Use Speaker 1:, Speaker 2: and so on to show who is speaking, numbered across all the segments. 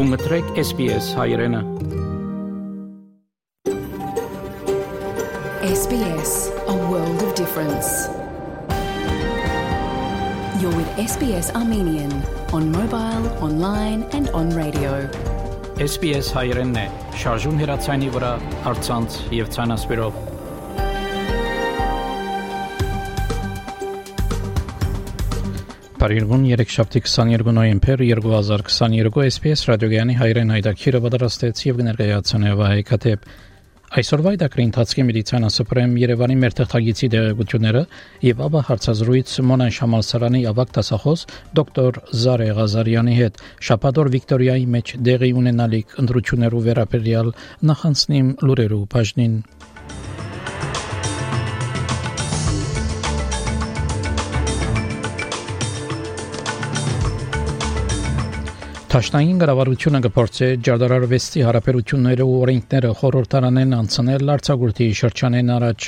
Speaker 1: Դու մտրեք SPS հայրենը։
Speaker 2: SBS, a world of difference. You're with SBS Armenian on mobile, online and on radio.
Speaker 1: SPS հայրենն է։ Շարժուն հեռացանի վրա, հարցանց եւ ցանասպիրով։ Բարիգուն 3-7 նոյեմբեր 2022 SPS ռադիոգյանի հայրեն հայտակիրը պատրաստեց եւ ներկայացնե վայեկատեպ Այսօրվա դակրի ընթացքի մեդիցինա սպրեմ Երևանի մեր թղթագիտի դեղեցությունները եւ ապա հարցազրույց Մոնան Շամալսարանի ավակ դասախոս դոկտոր Զարե Ղազարյանի հետ Շապադոր Վիկտորիայի մեջ դեղի ունենալիք ընտրություններով վերաբերյալ նախանցնիմ լուրերու բաժնին Թաշնային գարավարությունը կփորձի Ջարդարարվեստի հարաբերությունները ու օրենքները խորհրդարանեն անցնել Արցագուրտի շրջանեն առաջ։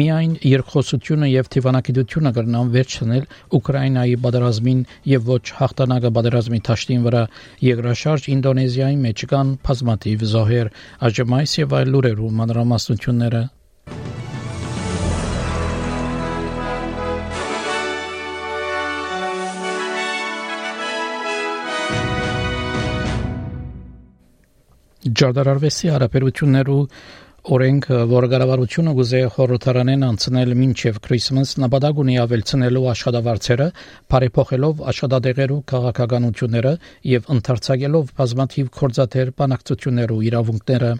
Speaker 1: Միայն երկխոսությունը եւ դիվանագիտությունը կրնան վերջնել Ուկրաինայի պատերազմին եւ ոչ հաղթանակը պատերազմի թաշտին վրա երկրաշարժ Ինդոնեզիայի մեջ կան բազմաթիվ զոհեր, աջմայս եւ այլ լուրերու մանրամասնությունները։ Ջարդարարվեսի հարաբերություններու օրենքը, որը կառավարությունը գուզե խորհրդարանեն անցնել մինչև Քրիսմաս, նպատակ ունի ավելցնելու աշխատավարձերը, բարեփոխելով աշխատադեղերու քաղաքականությունները եւ ընդարձակելով բազմաթիվ կորզաթեր բանակցություններու իրավունքները։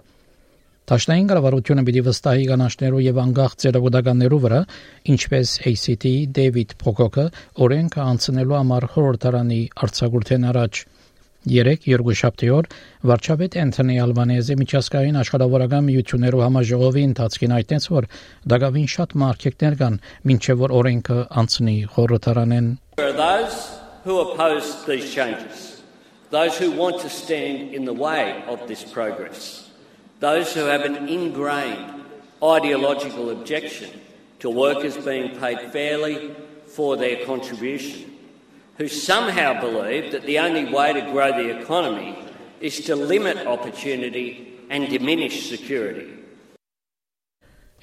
Speaker 1: Տաշնային կառավարությունը պիտի վստահի կանանչներու եւ անկախ ծերագուտականներու վրա, ինչպես ACT Դեվիդ Փոկոկը օրենքը անցնելու համար խորհրդարանի արձակուրդեն առաջ 3 երկուշաբթի օր վարչապետ Անթոնի Ալբանեզի միջազգային աշխատավորական միություններով համաժողովի ընթացքին այդտենց որ դակավին շատ մարկետներ կան մինչև որ օրենքը անցնի խորհրդարանեն
Speaker 3: those who oppose these changes those who want to stand in the way of this progress those who have an ingrained ideological objection to workers being paid fairly for their contribution who somehow believe that the only way to grow the economy is to limit opportunity and diminish security.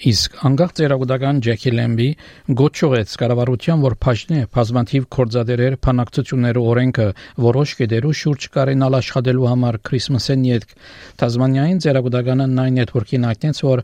Speaker 1: Իսկ անկախ ծերագուտական Ջեքի Լեմբի գոչուեց կառավարության, որ փաշնի բազմաթիվ կորձադերեր փանակցություններ օրենքը որոշ կետերու շուրջ կարենալ աշխատելու համար Քրիսմասեն յետք Տազմանիային ծերագուտականը 9 network-ին այդտենց որ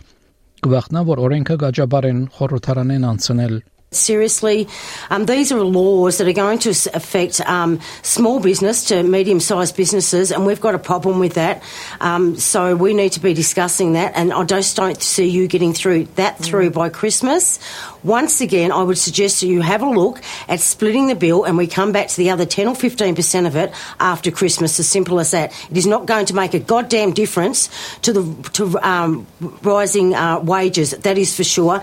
Speaker 1: գվախնա որ օրենքը գաջաբարեն խորհրդարանեն անցնել
Speaker 4: seriously. Um, these are laws that are going to affect um, small business to medium sized businesses, and we've got a problem with that. Um, so we need to be discussing that, and I just don't see you getting through that through by Christmas. Once again, I would suggest that you have a look at splitting the bill and we come back to the other 10 or 15% of it after Christmas, as simple as that. It is not going to make a goddamn difference to the to um, rising uh, wages, that is for sure.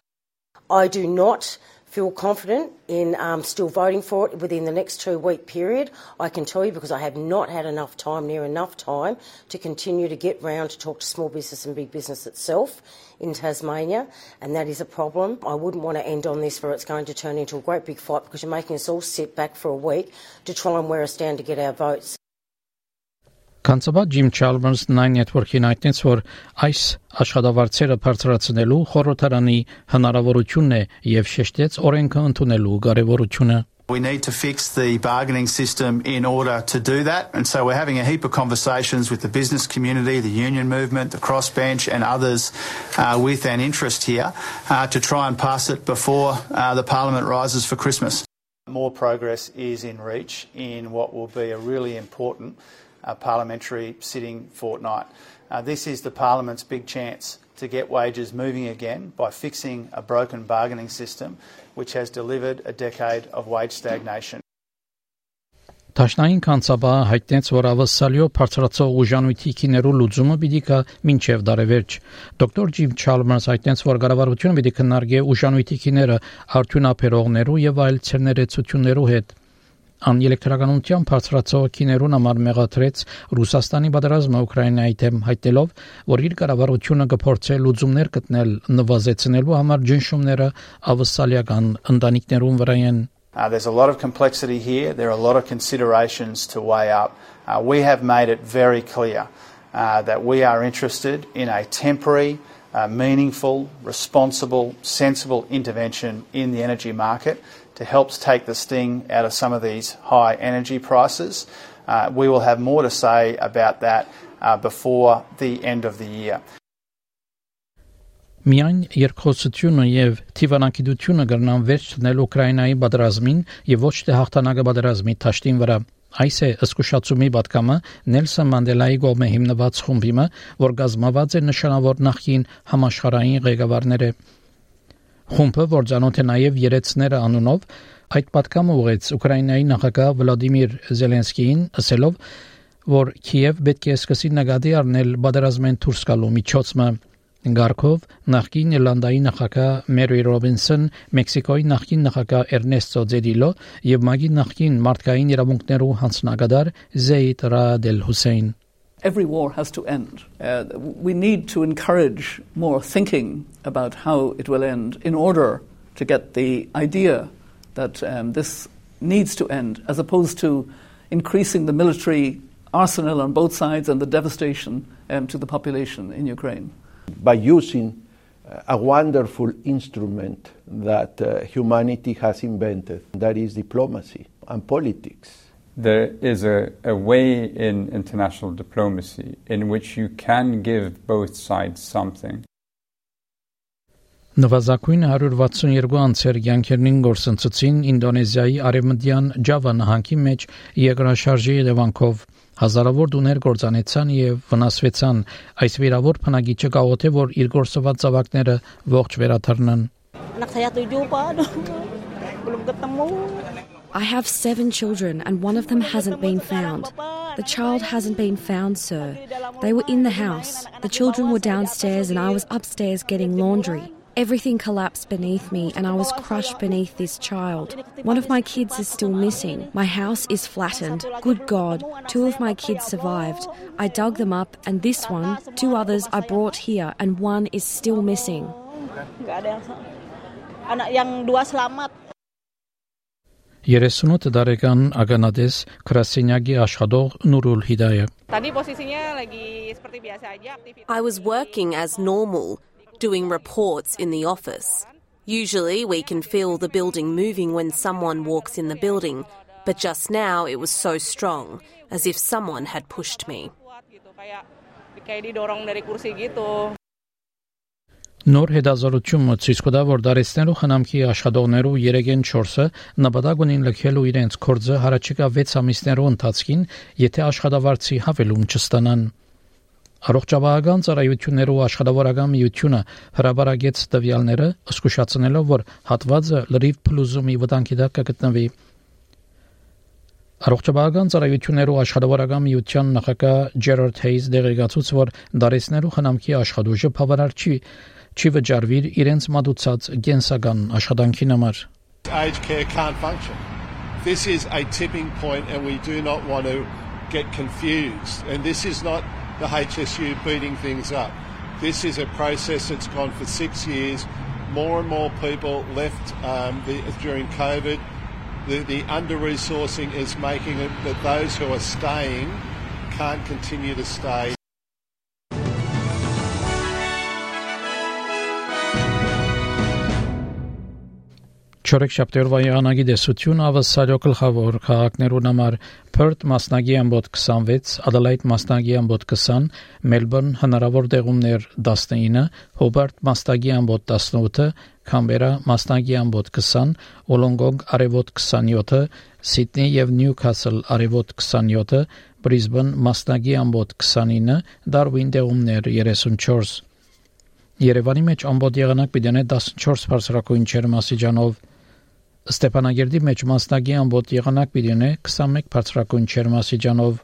Speaker 4: I do not feel confident in um, still voting for it within the next two week period. I can tell you because I have not had enough time, near enough time, to continue to get round to talk to small business and big business itself in Tasmania, and that is a problem. I wouldn't want to end on this where it's going to turn into a great big fight because you're making us all sit back for a week to try and wear us down to get our votes.
Speaker 1: Կանցաբա Ջիմ Չալմերս 9 Network-ին այդտենց որ այս աշխատավարձերը բարձրացնելու խորհրդարանի հնարավորությունն է եւ շեշտեց օրենքը ընդունելու կարեւորությունը
Speaker 5: We need to fix the bargaining system in order to do that. And so we're having a heap of conversations with the business community, the union movement, the crossbench, and others uh, with an interest here uh, to try and pass it before uh, the Parliament rises for Christmas.
Speaker 6: More progress is in reach in what will be a really important uh, parliamentary sitting fortnight. Uh, this is the Parliament's big chance to get wages moving again by fixing a broken bargaining system which has delivered a decade of wage stagnation.
Speaker 1: Տաշնային կանցաբա հայտնեց, որ ավսալյո բարձրացող ուժանույթի քիներու լուծումը պիտի կա մինչև դարևերջ։ Դոկտոր Ջիմ Չալմերս հայտնեց, որ կառավարությունը պիտի քննարկի ուժանույթի քիները արդյունաբերողներու եւ այլ ցերներեցություններու հետ։ Ան էլեկտրականության բարձրացող քիներուն համար մեղադրեց Ռուսաստանի պատերազմը Ուկրաինայի դեմ հայտնելով, որ իր կառավարությունը կփորձի լուծումներ գտնել նվազեցնելու համար ջնշումները ավսալիական ընտանիքներուն վրա են
Speaker 6: Uh, there's a lot of complexity here. There are a lot of considerations to weigh up. Uh, we have made it very clear uh, that we are interested in a temporary, uh, uh, meaningful, responsible, sensible intervention in the energy market to help take the sting out of some of these high energy prices. Uh, we will have more to say about that uh, before the end of the year.
Speaker 1: Միայն երկխոսությունը եւ թիվանագիտությունը կրնան վերջ դնել Ուկրաինայի պատերազմին եւ ոչ թե հաղթանակը պատերազմի դաշտին վրա։ Այս է զսկուշացումի պատկամը Նելսոն Մանդելայի գոմե հիմնված խումբիմը, որ գազմաված է նշանավոր նախին համաշխարհային ղեկավարները։ Խումբը, որ ճանոթ է նաև երեցները անունով, այդ պատկամը ուղեց Ուկրաինայի նախագահ Վլադիմիր Զելենսկիին, ասելով, որ Կիև պետք է սկսի նկատի առնել պատերազմեն դուրս գալու միջոցը։ Գարկով նախկին Իռլանդայի նախագահ Մերի Ռոբինսոն, Մեքսիկոյի նախկին նախագահ Էրնեստո Ձեդիլո եւ Մագի նախկին մարդկային իրավունքներու հանձնագետար Զեյդ Ռադ Էլ Հուսեյն
Speaker 7: Every war has to end. Uh, we need to encourage more thinking about how it will end in order to get the idea that um, this needs to end, as opposed to increasing the military arsenal on both sides and the devastation um, to the population in Ukraine
Speaker 8: By using uh, a wonderful instrument that uh, humanity has invented that is diplomacy and politics.
Speaker 9: There is a, a way in international diplomacy in which you can give both sides something.
Speaker 1: Նվազագույն 162 անցեր յանքերնին գործընծեցին Ինդոնեզիայի արևմտյան Ջավա նահանգի մեջ երկրաշարժի հետևանքով Հազարավոր դուներ կործանեցան եւ վնասվեցան։ Այս վիրավոր փնագիչը գաղութ է, որ իր գործված ծավակները ողջ վերաթռնան։
Speaker 10: I have seven children and one of them hasn't been found. The child hasn't been found, sir. They were in the house. The children were downstairs and I was upstairs getting laundry. Everything collapsed beneath me and I was crushed beneath this child. One of my kids is still missing. My house is flattened. Good God, two of my kids survived. I dug them up and this one, two others I brought here and one is still missing.
Speaker 1: Երեսունոթ դարեկան ագանադես Քրասենյակի աշխատող Նուրուլ Հիդայե
Speaker 11: I was working as normal doing reports in the office. Usually, we can feel the building moving when someone walks in the building, but just now it was so strong, as if someone had pushed me.
Speaker 1: Նոր հետազոտությունը ցույց կտա, որ դարեցներու խնամքի աշխատողներու 3-ին 4-ը նպատակ ունին լքելու իրենց կորձը հարաճիկա 6 ամիսներու ընթացքին, եթե աշխատավարձի հավելում չստանան։ Առողջապահական ծառայություններու աշխատավորական միությունը հրաբարագեց տվյալները, զսկուշացնելով, որ հատվածը լրիվ փլուզումի վտանգի տակ կգտնվի։ Առողջապահական ծառայություններու աշխատավորական միության նախագահ Ջերարդ Հեյզ դեղեկացուց, որ դարեսներու խնամքի աշխատուժը բավարար չի չի վճարվիր իրենց մատուցած գենսական աշխատանքին համար։
Speaker 12: Aged care can't function. This is a tipping point and we do not want to get confused. And this is not the HSU beating things up. This is a process that's gone for six years. More and more people left um, the, during COVID. The, the under resourcing is making it that those who are staying can't continue to stay.
Speaker 1: Չորեք շաբթերվա եղանակի դեսություն ավասարյո գլխավոր քաղաքներուն համար. Perth մասնագի ամբոտ 26, Adelaide մասնագի ամբոտ 20, Melbourne հնարավոր դեղումներ 19, Hobart մասնագի ամբոտ 18, Canberra մասնագի ամբոտ 20, Wollongong արևոտ 27, Sydney եւ Newcastle արևոտ 27, Brisbane մասնագի ամբոտ 29, Darwin դեղումներ 34 Երևանի մեջ ամբողջ եղանակ պիտի 14 բարձրակույն չերմասիջանով Ստեփանագերդի մեջ մասնագի ամբողջ եղանակ պիտի ունե 21 բարձրակույն չերմասիջանով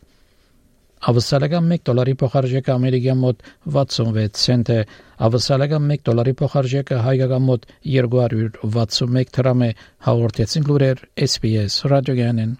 Speaker 1: Ավսալական 1 դոլարի փոխարժեքը ամերիկյան մոտ 66 سنت է։ Ավսալական 1 դոլարի փոխարժեքը հայկական մոտ 261 դրամ է։ Հաղորդեցին լուրեր SPS ռադիոգյանեն։